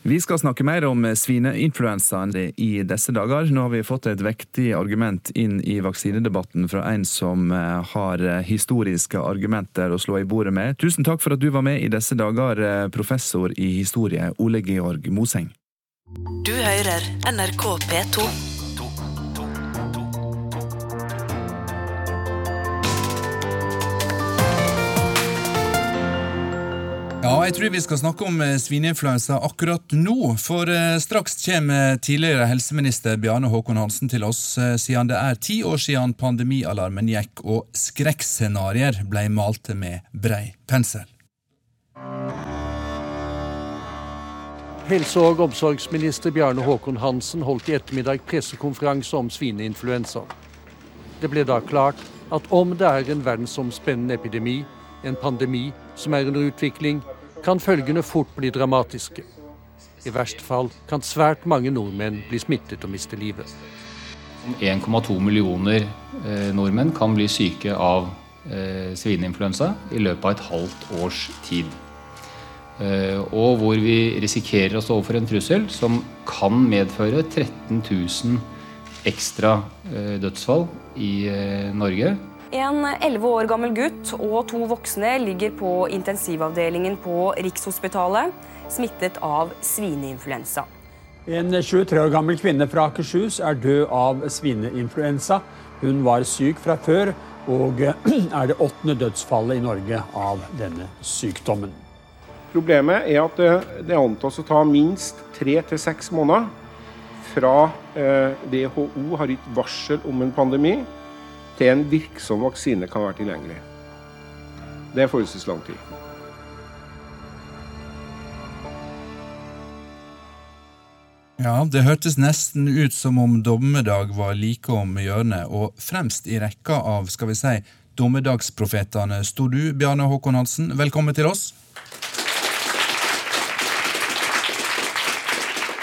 Vi skal snakke mer om svineinfluensaen i disse dager. Nå har vi fått et vektig argument inn i vaksinedebatten fra en som eh, har historiske argumenter å slå i bordet med. Tusen takk for at du var med i disse dager, eh, professor i historie Ole Georg Moseng. Du hører NRK P2. Ja, jeg tror vi skal snakke om eh, svineinfluensa akkurat nå. For eh, straks kommer tidligere helseminister Bjarne Håkon Hansen til oss, eh, siden det er ti år siden pandemialarmen gikk og skrekkscenarioer ble malte med brei pensel. Helse- og omsorgsminister Bjarne Håkon Hansen holdt i ettermiddag pressekonferanse om svineinfluensa. Det ble da klart at om det er en verdensomspennende epidemi, en pandemi som er under utvikling, kan følgene fort bli dramatiske. I verste fall kan svært mange nordmenn bli smittet og miste livet. 1,2 millioner eh, nordmenn kan bli syke av eh, svineinfluensa i løpet av et halvt års tid. Eh, og hvor vi risikerer å stå overfor en trussel som kan medføre 13 000 ekstra eh, dødsfall i eh, Norge en 11 år gammel gutt og to voksne ligger på intensivavdelingen på Rikshospitalet, smittet av svineinfluensa. En 23 år gammel kvinne fra Akershus er død av svineinfluensa. Hun var syk fra før, og <clears throat> er det åttende dødsfallet i Norge av denne sykdommen. Problemet er at det antas å ta minst tre til seks måneder fra WHO eh, har gitt varsel om en pandemi, til en virksom vaksine kan være tilgjengelig. Det er forholdsvis lang tid. Ja, det hørtes nesten ut som om dommedag var like om hjørnet, og fremst i rekka av skal vi si, dommedagsprofetene sto du, Bjarne Håkon Hansen. Velkommen til oss.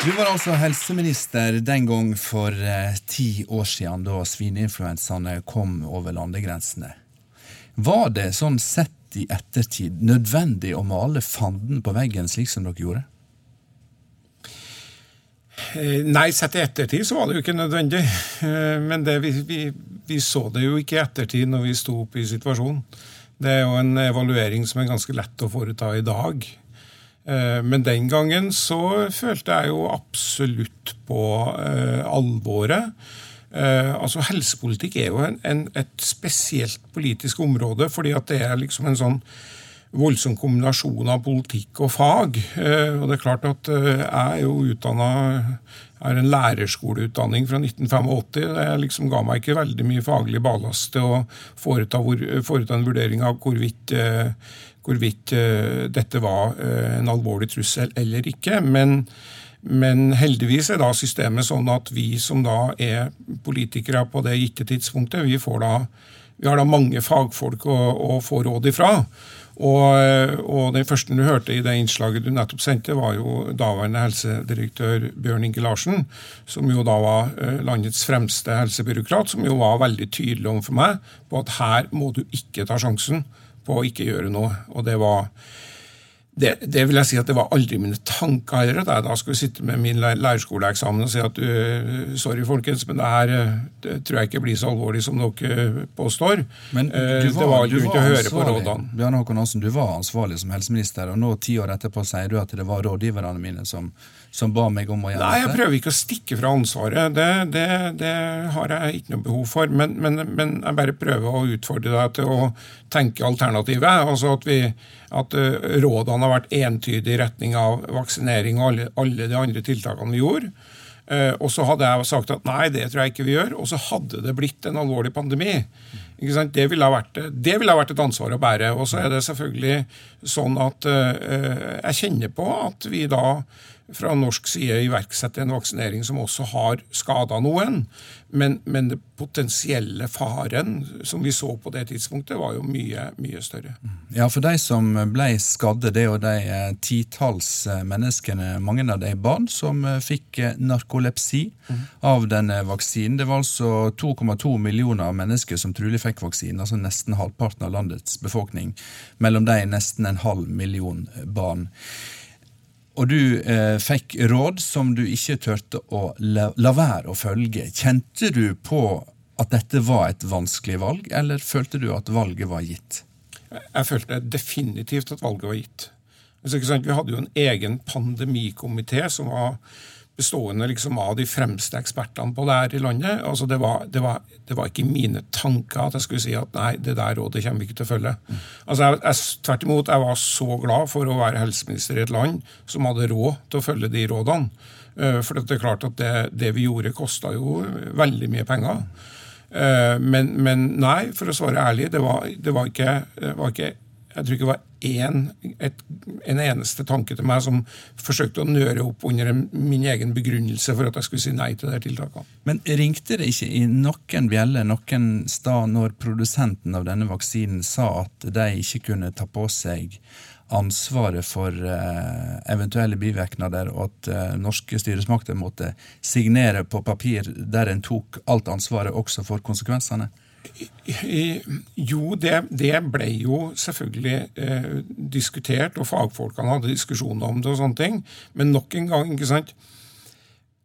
Du var altså helseminister den gang for eh, ti år siden, da svineinfluensaene kom over landegrensene. Var det sånn sett i ettertid nødvendig å male fanden på veggen slik som dere gjorde? Eh, Nei, sett i ettertid så var det jo ikke nødvendig. Eh, Men det, vi, vi, vi så det jo ikke i ettertid når vi sto opp i situasjonen. Det er jo en evaluering som er ganske lett å foreta i dag. Eh, Men den gangen så følte jeg jo absolutt på eh, alvoret. Eh, altså Helsepolitikk er jo en, en, et spesielt politisk område, fordi at det er liksom en sånn voldsom kombinasjon av politikk og fag. Og det er klart at jeg er jo utdanna er en lærerskoleutdanning fra 1985. Det liksom ga meg ikke veldig mye faglig ballast til å foreta, foreta en vurdering av hvorvidt, hvorvidt eh, dette var eh, en alvorlig trussel eller ikke. Men, men heldigvis er da systemet sånn at vi som da er politikere på det gitte tidspunktet, vi, da, vi har da mange fagfolk å, å få råd ifra. Og, og den første du hørte i det innslaget du nettopp sendte, var jo daværende helsedirektør Bjørn Inge Larsen, som jo da var eh, landets fremste helsebyråkrat, som jo var veldig tydelig overfor meg på at her må du ikke ta sjansen på å ikke gjøre noe. Og det var det, det vil jeg si at det var aldri mine tanker heller, at jeg da skulle sitte med min lærerskoleeksamen og si at uh, sorry, folkens, men det her uh, det tror jeg ikke blir så alvorlig som dere uh, påstår. Men var, du det var, du grunn til å høre på rådene. Bjarne Håkon Hansen, du var ansvarlig som helseminister, og nå ti år etterpå sier du at det var rådgiverne mine som, som ba meg om å gjøre Nei, jeg prøver ikke å stikke fra ansvaret. Det, det, det har jeg ikke noe behov for. Men, men, men jeg bare prøver å utfordre deg til å tenke alternativet. Altså at, vi, at eh, rådene har vært entydige i retning av vaksinering og alle, alle de andre tiltakene vi gjorde. Eh, og så hadde jeg sagt at nei, det tror jeg ikke vi gjør. Og så hadde det blitt en alvorlig pandemi. Det, ville ha vært, det ville ha vært et ansvar å bære. Og så er det selvfølgelig sånn at eh, jeg kjenner på at vi da fra norsk side iverksette en vaksinering som også har skada noen. Men, men det potensielle faren som vi så på det tidspunktet, var jo mye, mye større. Ja, for de som ble skadde, det er jo de eh, titalls eh, menneskene, mange av de barn, som eh, fikk narkolepsi narkolepsi av denne vaksinen. Det var altså 2,2 millioner mennesker som trolig fikk vaksinen, altså nesten halvparten av landets befolkning. Mellom de nesten en halv million barn. Og du eh, fikk råd som du ikke turte å la, la være å følge. Kjente du på at dette var et vanskelig valg, eller følte du at valget var gitt? Jeg følte definitivt at valget var gitt. Altså? Vi hadde jo en egen pandemikomité som var bestående liksom av de fremste ekspertene på det her i landet. Altså, det, var, det, var, det var ikke mine tanker at jeg skulle si at nei, det der rådet kommer vi ikke til å følge. Altså, jeg, jeg, tvert imot, jeg var så glad for å være helseminister i et land som hadde råd til å følge de rådene. Eh, For det er klart at det, det vi gjorde, kosta jo veldig mye penger. Eh, Men, men nei, for å svare ærlig, det var, det var, ikke, det var ikke Jeg tror ikke det var én, et, en eneste tanke til meg som forsøkte å nøre opp under min egen begrunnelse for at jeg skulle si nei til de tiltakene. Men ringte det ikke i noen bjelle noen sted når produsenten av denne vaksinen sa at de ikke kunne ta på seg ansvaret for eh, eventuelle bivirkninger, og at eh, norske styresmakter måtte signere på papir der en tok alt ansvaret også for konsekvensene? Jo, det, det ble jo selvfølgelig eh, diskutert, og fagfolkene hadde diskusjoner om det og sånne ting. Men nok en gang, ikke sant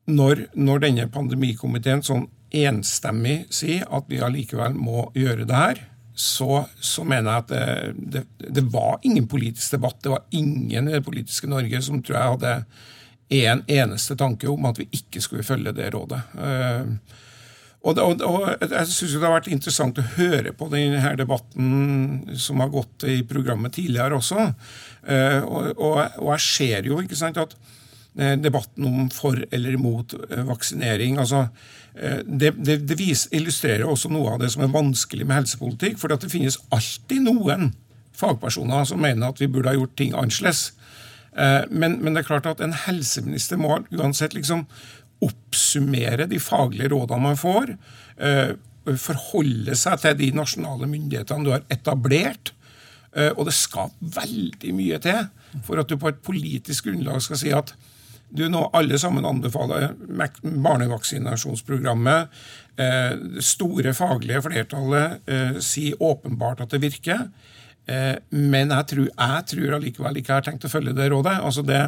Når, når denne pandemikomiteen sånn enstemmig sier at vi allikevel må gjøre det her, så, så mener jeg at det, det, det var ingen politisk debatt. Det var ingen i det politiske Norge som tror jeg hadde en eneste tanke om at vi ikke skulle følge det rådet. Eh, og, og, og jeg syns det har vært interessant å høre på denne debatten som har gått i programmet tidligere også. Eh, og, og, jeg ser jo ikke sant, at eh, debatten om for eller imot eh, vaksinering altså, Det, det, det vis, illustrerer også noe av det som er vanskelig med helsepolitikk. For det finnes alltid noen fagpersoner som mener at vi burde ha gjort ting annerledes. Men, men det er klart at en helseminister må uansett liksom oppsummere de faglige rådene man får. eh, forholde seg til de nasjonale myndighetene du har etablert. Eh, og det skal veldig mye til for at du på et politisk grunnlag skal si at du nå alle sammen anbefaler barnevaksinasjonsprogrammet. Eh, det store faglige flertallet sier åpenbart at det virker. Men jeg tror, jeg tror allikevel ikke jeg har tenkt å følge det rådet. Altså det,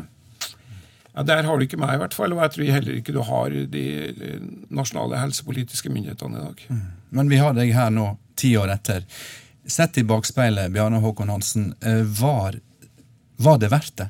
ja, Der har du ikke meg, i hvert fall. Og jeg tror heller ikke du har de nasjonale helsepolitiske myndighetene i dag. Mm. Men vi har deg her nå, ti år etter. Sett i bakspeilet, Bjarne Håkon Hansen, var, var det verdt det?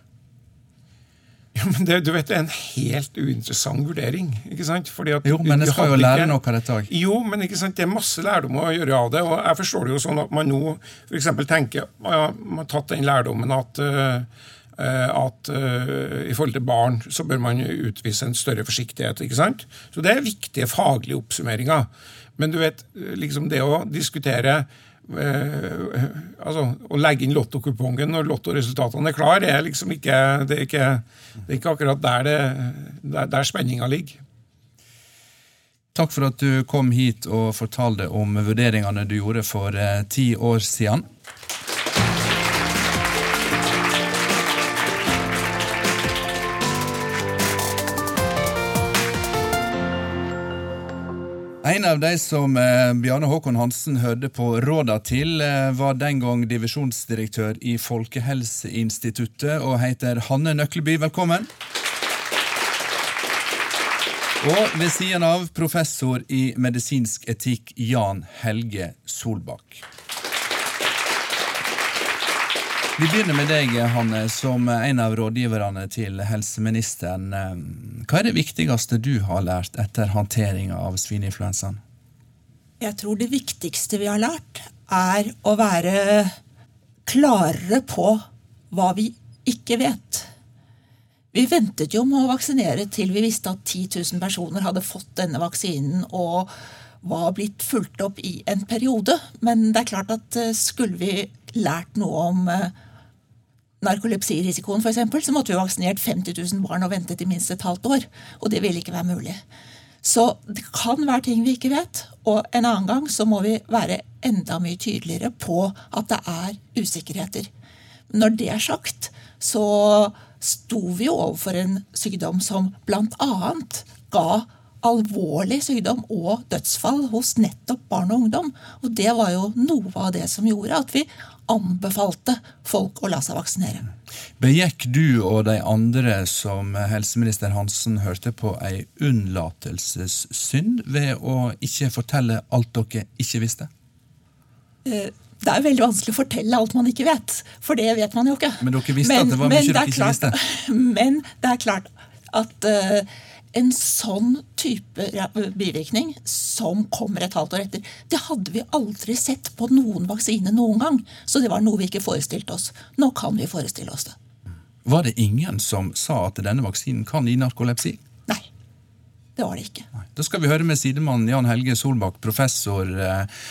Ja, men det, du vet, det er en helt uinteressant vurdering. ikke sant? jo, men jeg skal jo lære ikke... noe av dette òg. Jo, men ikke sant, det er masse lærdom å gjøre av det. og Jeg forstår det jo sånn at man nå f.eks. tenker ja, Man har tatt den lærdommen at uh, at uh, i forhold til barn så bør man utvise en større forsiktighet. ikke sant? Så det er viktige faglige oppsummeringer. Men du vet, liksom det å diskutere eh, altså, Å legge inn lottokupongen når lottoresultatene er klar, er liksom ikke, det er ikke, det er ikke akkurat der, det, der, der spenninga ligger. Takk for at du kom hit og fortalte om vurderingene du gjorde for eh, ti år siden. En av de som eh, Bjarne Håkon Hansen hørte på råda til, eh, var den gang divisjonsdirektør i Folkehelseinstituttet og heter Hanne Nøkleby. Velkommen. Og ved siden av professor i medisinsk etikk Jan Helge Solbakk. Vi begynner med deg, Hanne, som en av rådgiverne til helseministeren. Hva er det viktigste du har lært etter håndteringa av svineinfluensaen? Jeg tror det viktigste vi har lært, er å være klarere på hva vi ikke vet. Vi ventet jo med å vaksinere til vi visste at 10 000 personer hadde fått denne vaksinen og var blitt fulgt opp i en periode. Men det er klart at eh, skulle vi lært noe om eh, narkolepsirisikoen, f.eks., så måtte vi vaksinert 50 000 barn og ventet i minst et halvt år. Og det ville ikke være mulig. Så det kan være ting vi ikke vet. Og en annen gang så må vi være enda mye tydeligere på at det er usikkerheter. Når det er sagt, så sto vi jo overfor en sykdom som bl.a. ga alvorlig sykdom og dødsfall hos nettopp barn og ungdom. Og det var jo noe av det som gjorde at vi anbefalte folk å la seg vaksinere. Begikk du og de andre som helseminister Hansen hørte på ei unnlatelsessynd ved å ikke fortelle alt dere ikke visste? Eh, det er veldig vanskelig å fortelle alt man ikke vet, for det vet man jo ikke. Men dere visste men, at det var mye dere ikke visste? <laughs> Men det er klart at uh, en sånn type bivirkning som kommer et halvt år etter, det hadde vi aldri sett på noen vaksine noen gang. Så det var noe vi ikke forestilte oss. Nå kan vi forestille oss det. Var det ingen som sa at denne vaksinen kan gi narkolepsi? Nei, det var det ikke. Da skal vi høre med sidemannen Jan Helge Solbakk, professor eh,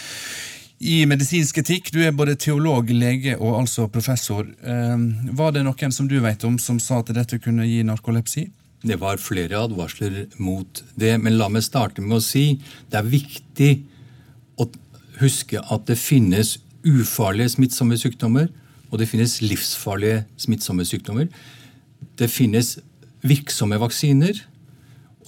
i medisinsk etikk. Du er både teolog, lege og altså professor. Eh, var det noen som du vet om som sa at dette kunne gi narkolepsi? Det var flere advarsler mot det. Men la meg starte med å si det er viktig å huske at det finnes ufarlige smittsomme sykdommer, og det finnes livsfarlige smittsomme sykdommer. Det finnes virksomme vaksiner,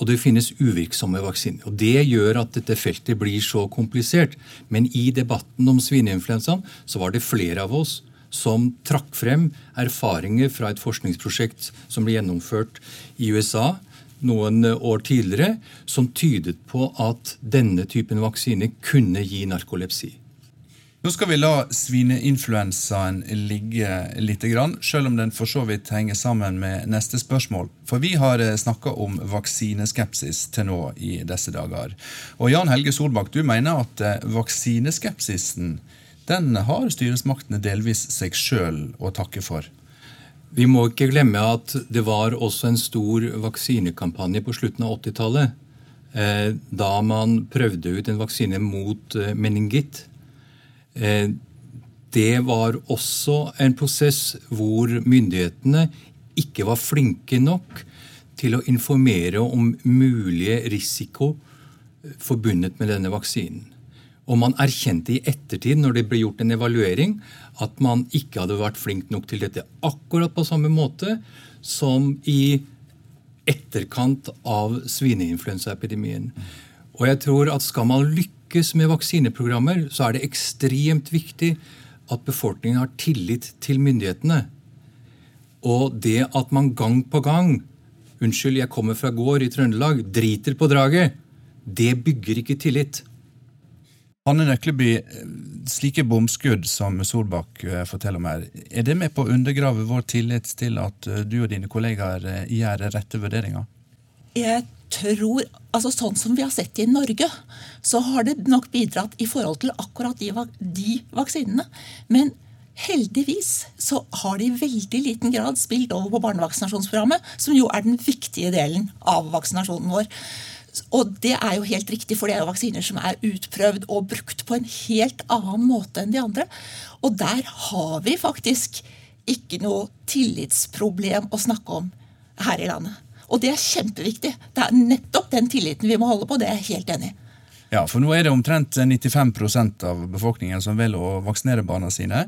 og det finnes uvirksomme vaksiner. Og Det gjør at dette feltet blir så komplisert. Men i debatten om svineinfluensaen så var det flere av oss som trakk frem erfaringer fra et forskningsprosjekt som ble gjennomført i USA noen år tidligere, som tydet på at denne typen vaksine kunne gi narkolepsi. Nå skal vi la svineinfluensaen ligge litt, selv om den for så vidt henger sammen med neste spørsmål. For vi har eh, snakka om vaksineskepsis til nå i disse dager. Og Jan Helge Solbakk, du mener at eh, vaksineskepsisen den har styresmaktene delvis seg sjøl å takke for. Vi må ikke glemme at det var også en stor vaksinekampanje på slutten av 80-tallet. Eh, da man prøvde ut en vaksine mot eh, meningitt. Eh, det var også en prosess hvor myndighetene ikke var flinke nok til å informere om mulige risiko forbundet med denne vaksinen. Og man erkjente i ettertid, når det ble gjort en evaluering, at man ikke hadde vært flink nok til dette. Akkurat på samme måte som i etterkant av svineinfluensaepidemien. Og jeg tror at skal man lykkes med vaksineprogrammer, så er det ekstremt viktig at befolkningen har tillit til myndighetene. Og det at man gang på gang Unnskyld, jeg kommer fra gård i Trøndelag. Driter på draget. Det bygger ikke tillit. Anne Nøkleby, slike bomskudd som Solbakk eh, forteller om her, er det med på å undergrave vår tillit til at eh, du og dine kollegaer eh, gjør rette vurderinger? Jeg tror, altså Sånn som vi har sett det i Norge, så har det nok bidratt i forhold til akkurat de, de vaksinene. Men heldigvis så har det i veldig liten grad spilt over på barnevaksinasjonsprogrammet, som jo er den viktige delen av vaksinasjonen vår. Og det er jo helt riktig, for det er jo vaksiner som er utprøvd og brukt på en helt annen måte enn de andre. Og der har vi faktisk ikke noe tillitsproblem å snakke om her i landet. Og det er kjempeviktig. Det er nettopp den tilliten vi må holde på. Det er jeg helt enig i. Ja, for nå er det omtrent 95% av befolkningen som velger å vaksinere barna sine.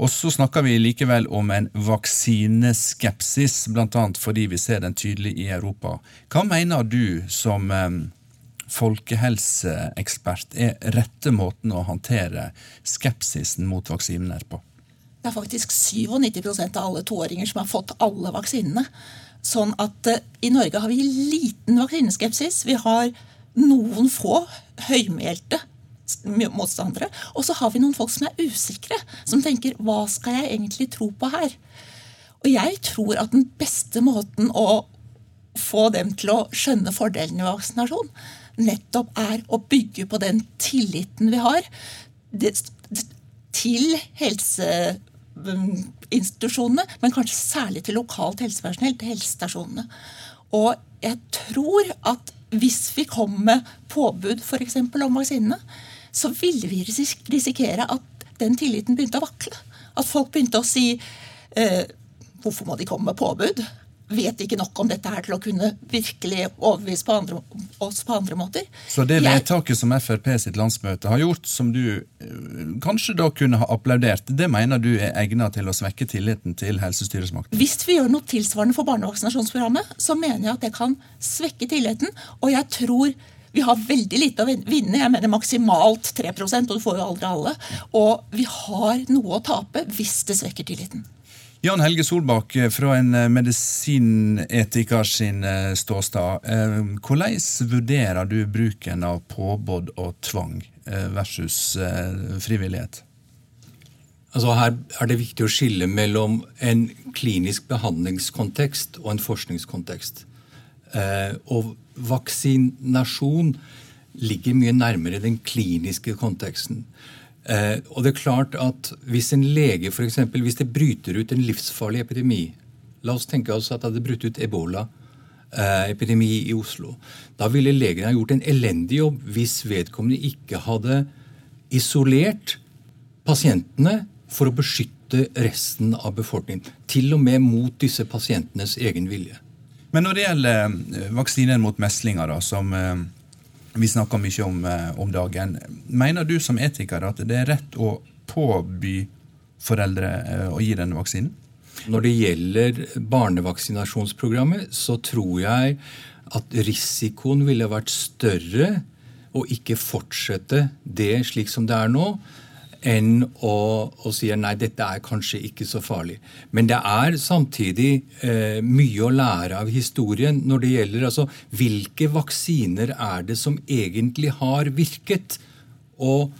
Og så snakker vi likevel om en vaksineskepsis, bl.a. fordi vi ser den tydelig i Europa. Hva mener du som eh, folkehelseekspert er rette måten å håndtere skepsisen mot vaksiner på? Det er faktisk 97% av alle toåringer som har fått alle vaksinene. Sånn at uh, i Norge har vi liten vaksineskepsis. Vi har noen få høymælte motstandere. Og så har vi noen folk som er usikre, som tenker 'hva skal jeg egentlig tro på her'? Og jeg tror at den beste måten å få dem til å skjønne fordelen i vaksinasjon, nettopp er å bygge på den tilliten vi har til helseinstitusjonene, men kanskje særlig til lokalt helsepersonell, til helsestasjonene. Og jeg tror at hvis vi kom med påbud f.eks. om vaksinene, så ville vi risikere at den tilliten begynte å vakle. At folk begynte å si eh, hvorfor må de komme med påbud? Vet ikke nok om dette her til å kunne virkelig overbevise på andre, oss på andre måter. Så det vedtaket som Frp sitt landsmøte har gjort, som du eh, kanskje da kunne ha applaudert, det mener du er egnet til å svekke tilliten til helsestyresmakten? Hvis vi gjør noe tilsvarende for barnevaksinasjonsprogrammet, så mener jeg at det kan svekke tilliten. Og jeg tror vi har veldig lite å vinne. Jeg mener maksimalt 3% og du får jo aldri alle. Og vi har noe å tape hvis det svekker tilliten. Jan Helge Solbakk fra en eh, medisinetiker sin eh, ståstad. Eh, hvordan vurderer du bruken av påbud og tvang versus frivillighet? Altså her er det viktig å skille mellom en klinisk behandlingskontekst og en forskningskontekst. Og vaksinasjon ligger mye nærmere den kliniske konteksten. Eh, og det er klart at Hvis en lege for eksempel, hvis det bryter ut en livsfarlig epidemi La oss tenke oss at det hadde brutt ut ebola-epidemi eh, i Oslo. Da ville legen ha gjort en elendig jobb hvis vedkommende ikke hadde isolert pasientene for å beskytte resten av befolkningen. Til og med mot disse pasientenes egen vilje. Men når det gjelder vaksinen vaksiner mot meslinger, da, som eh, vi snakker mye om eh, om dagen, mener du som etiker at det er rett å påby foreldre å gi denne vaksinen? Når det gjelder barnevaksinasjonsprogrammet, så tror jeg at risikoen ville vært større å ikke fortsette det slik som det er nå, enn å, å si nei, dette er kanskje ikke så farlig. Men det er samtidig eh, mye å lære av historien når det gjelder altså, hvilke vaksiner er det som egentlig har virket, og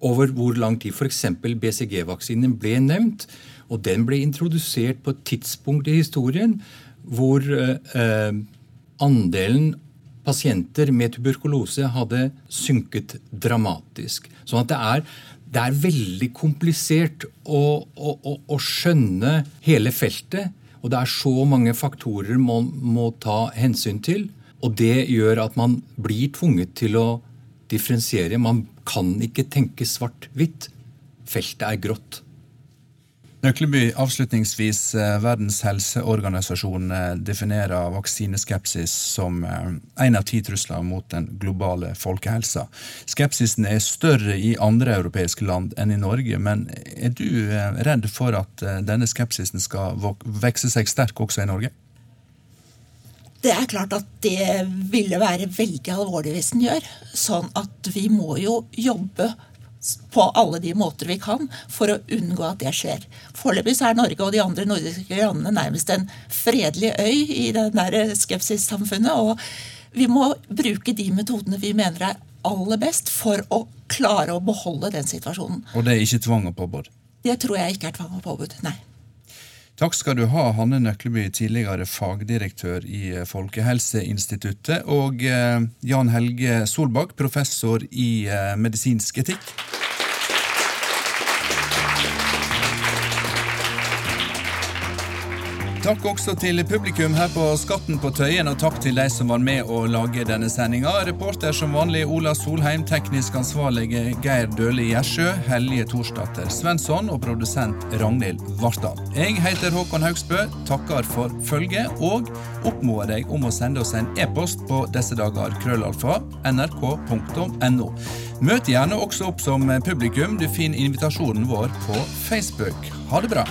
over hvor lang tid. F.eks. BCG-vaksinen ble nevnt, og den ble introdusert på et tidspunkt i historien hvor eh, andelen pasienter med tuberkulose hadde synket dramatisk. Sånn at det er det er veldig komplisert å, å, å, å, skjønne hele feltet. Og det er så mange faktorer man må ta hensyn til. Og det gjør at man blir tvunget til å differensiere. Man kan ikke tenke svart-hvitt. Feltet er grått. Nøkleby, avslutningsvis. eh, Verdens helseorganisasjon eh, definerer vaksineskepsis som én av ti trusler mot den globale folkehelsa. Skepsisen er større i andre europeiske land enn i Norge, men er du eh, redd for at eh, denne skepsisen skal vok- vokse seg sterk også i Norge? Det er klart at det ville være veldig alvorlig hvis den gjør. Sånn at vi må jo jobbe på alle de måter vi kan for å unngå at det skjer. Foreløpig er Norge og de andre nordiske landene nærmest en fredelig øy i det der skepsissamfunnet. Og vi må bruke de metodene vi mener er aller best for å klare å beholde den situasjonen. Og det er ikke tvang og påbud? Det tror jeg ikke er tvang og påbud. Nei. Takk skal du ha, Hanne Nøkleby, tidligere fagdirektør i eh, Folkehelseinstituttet, og eh, Jan Helge Solbakk, professor i eh, medisinsk etikk. Takk også til publikum her på Skatten på Tøyen, og takk til de som var med å lage denne sendinga. Reporter som vanlig Ola Solheim, teknisk ansvarlige Geir Døhli Gjersjø, Hellige Torsdatter Svensson og produsent Ragnhild Vartdal. Jeg heter Håkon Haugsbø, takker for følget, og oppmoder deg om å sende oss en e-post på disse dager krøllalfa nrk.no. Møt gjerne også opp som publikum. Du finner invitasjonen vår på Facebook. Ha det bra.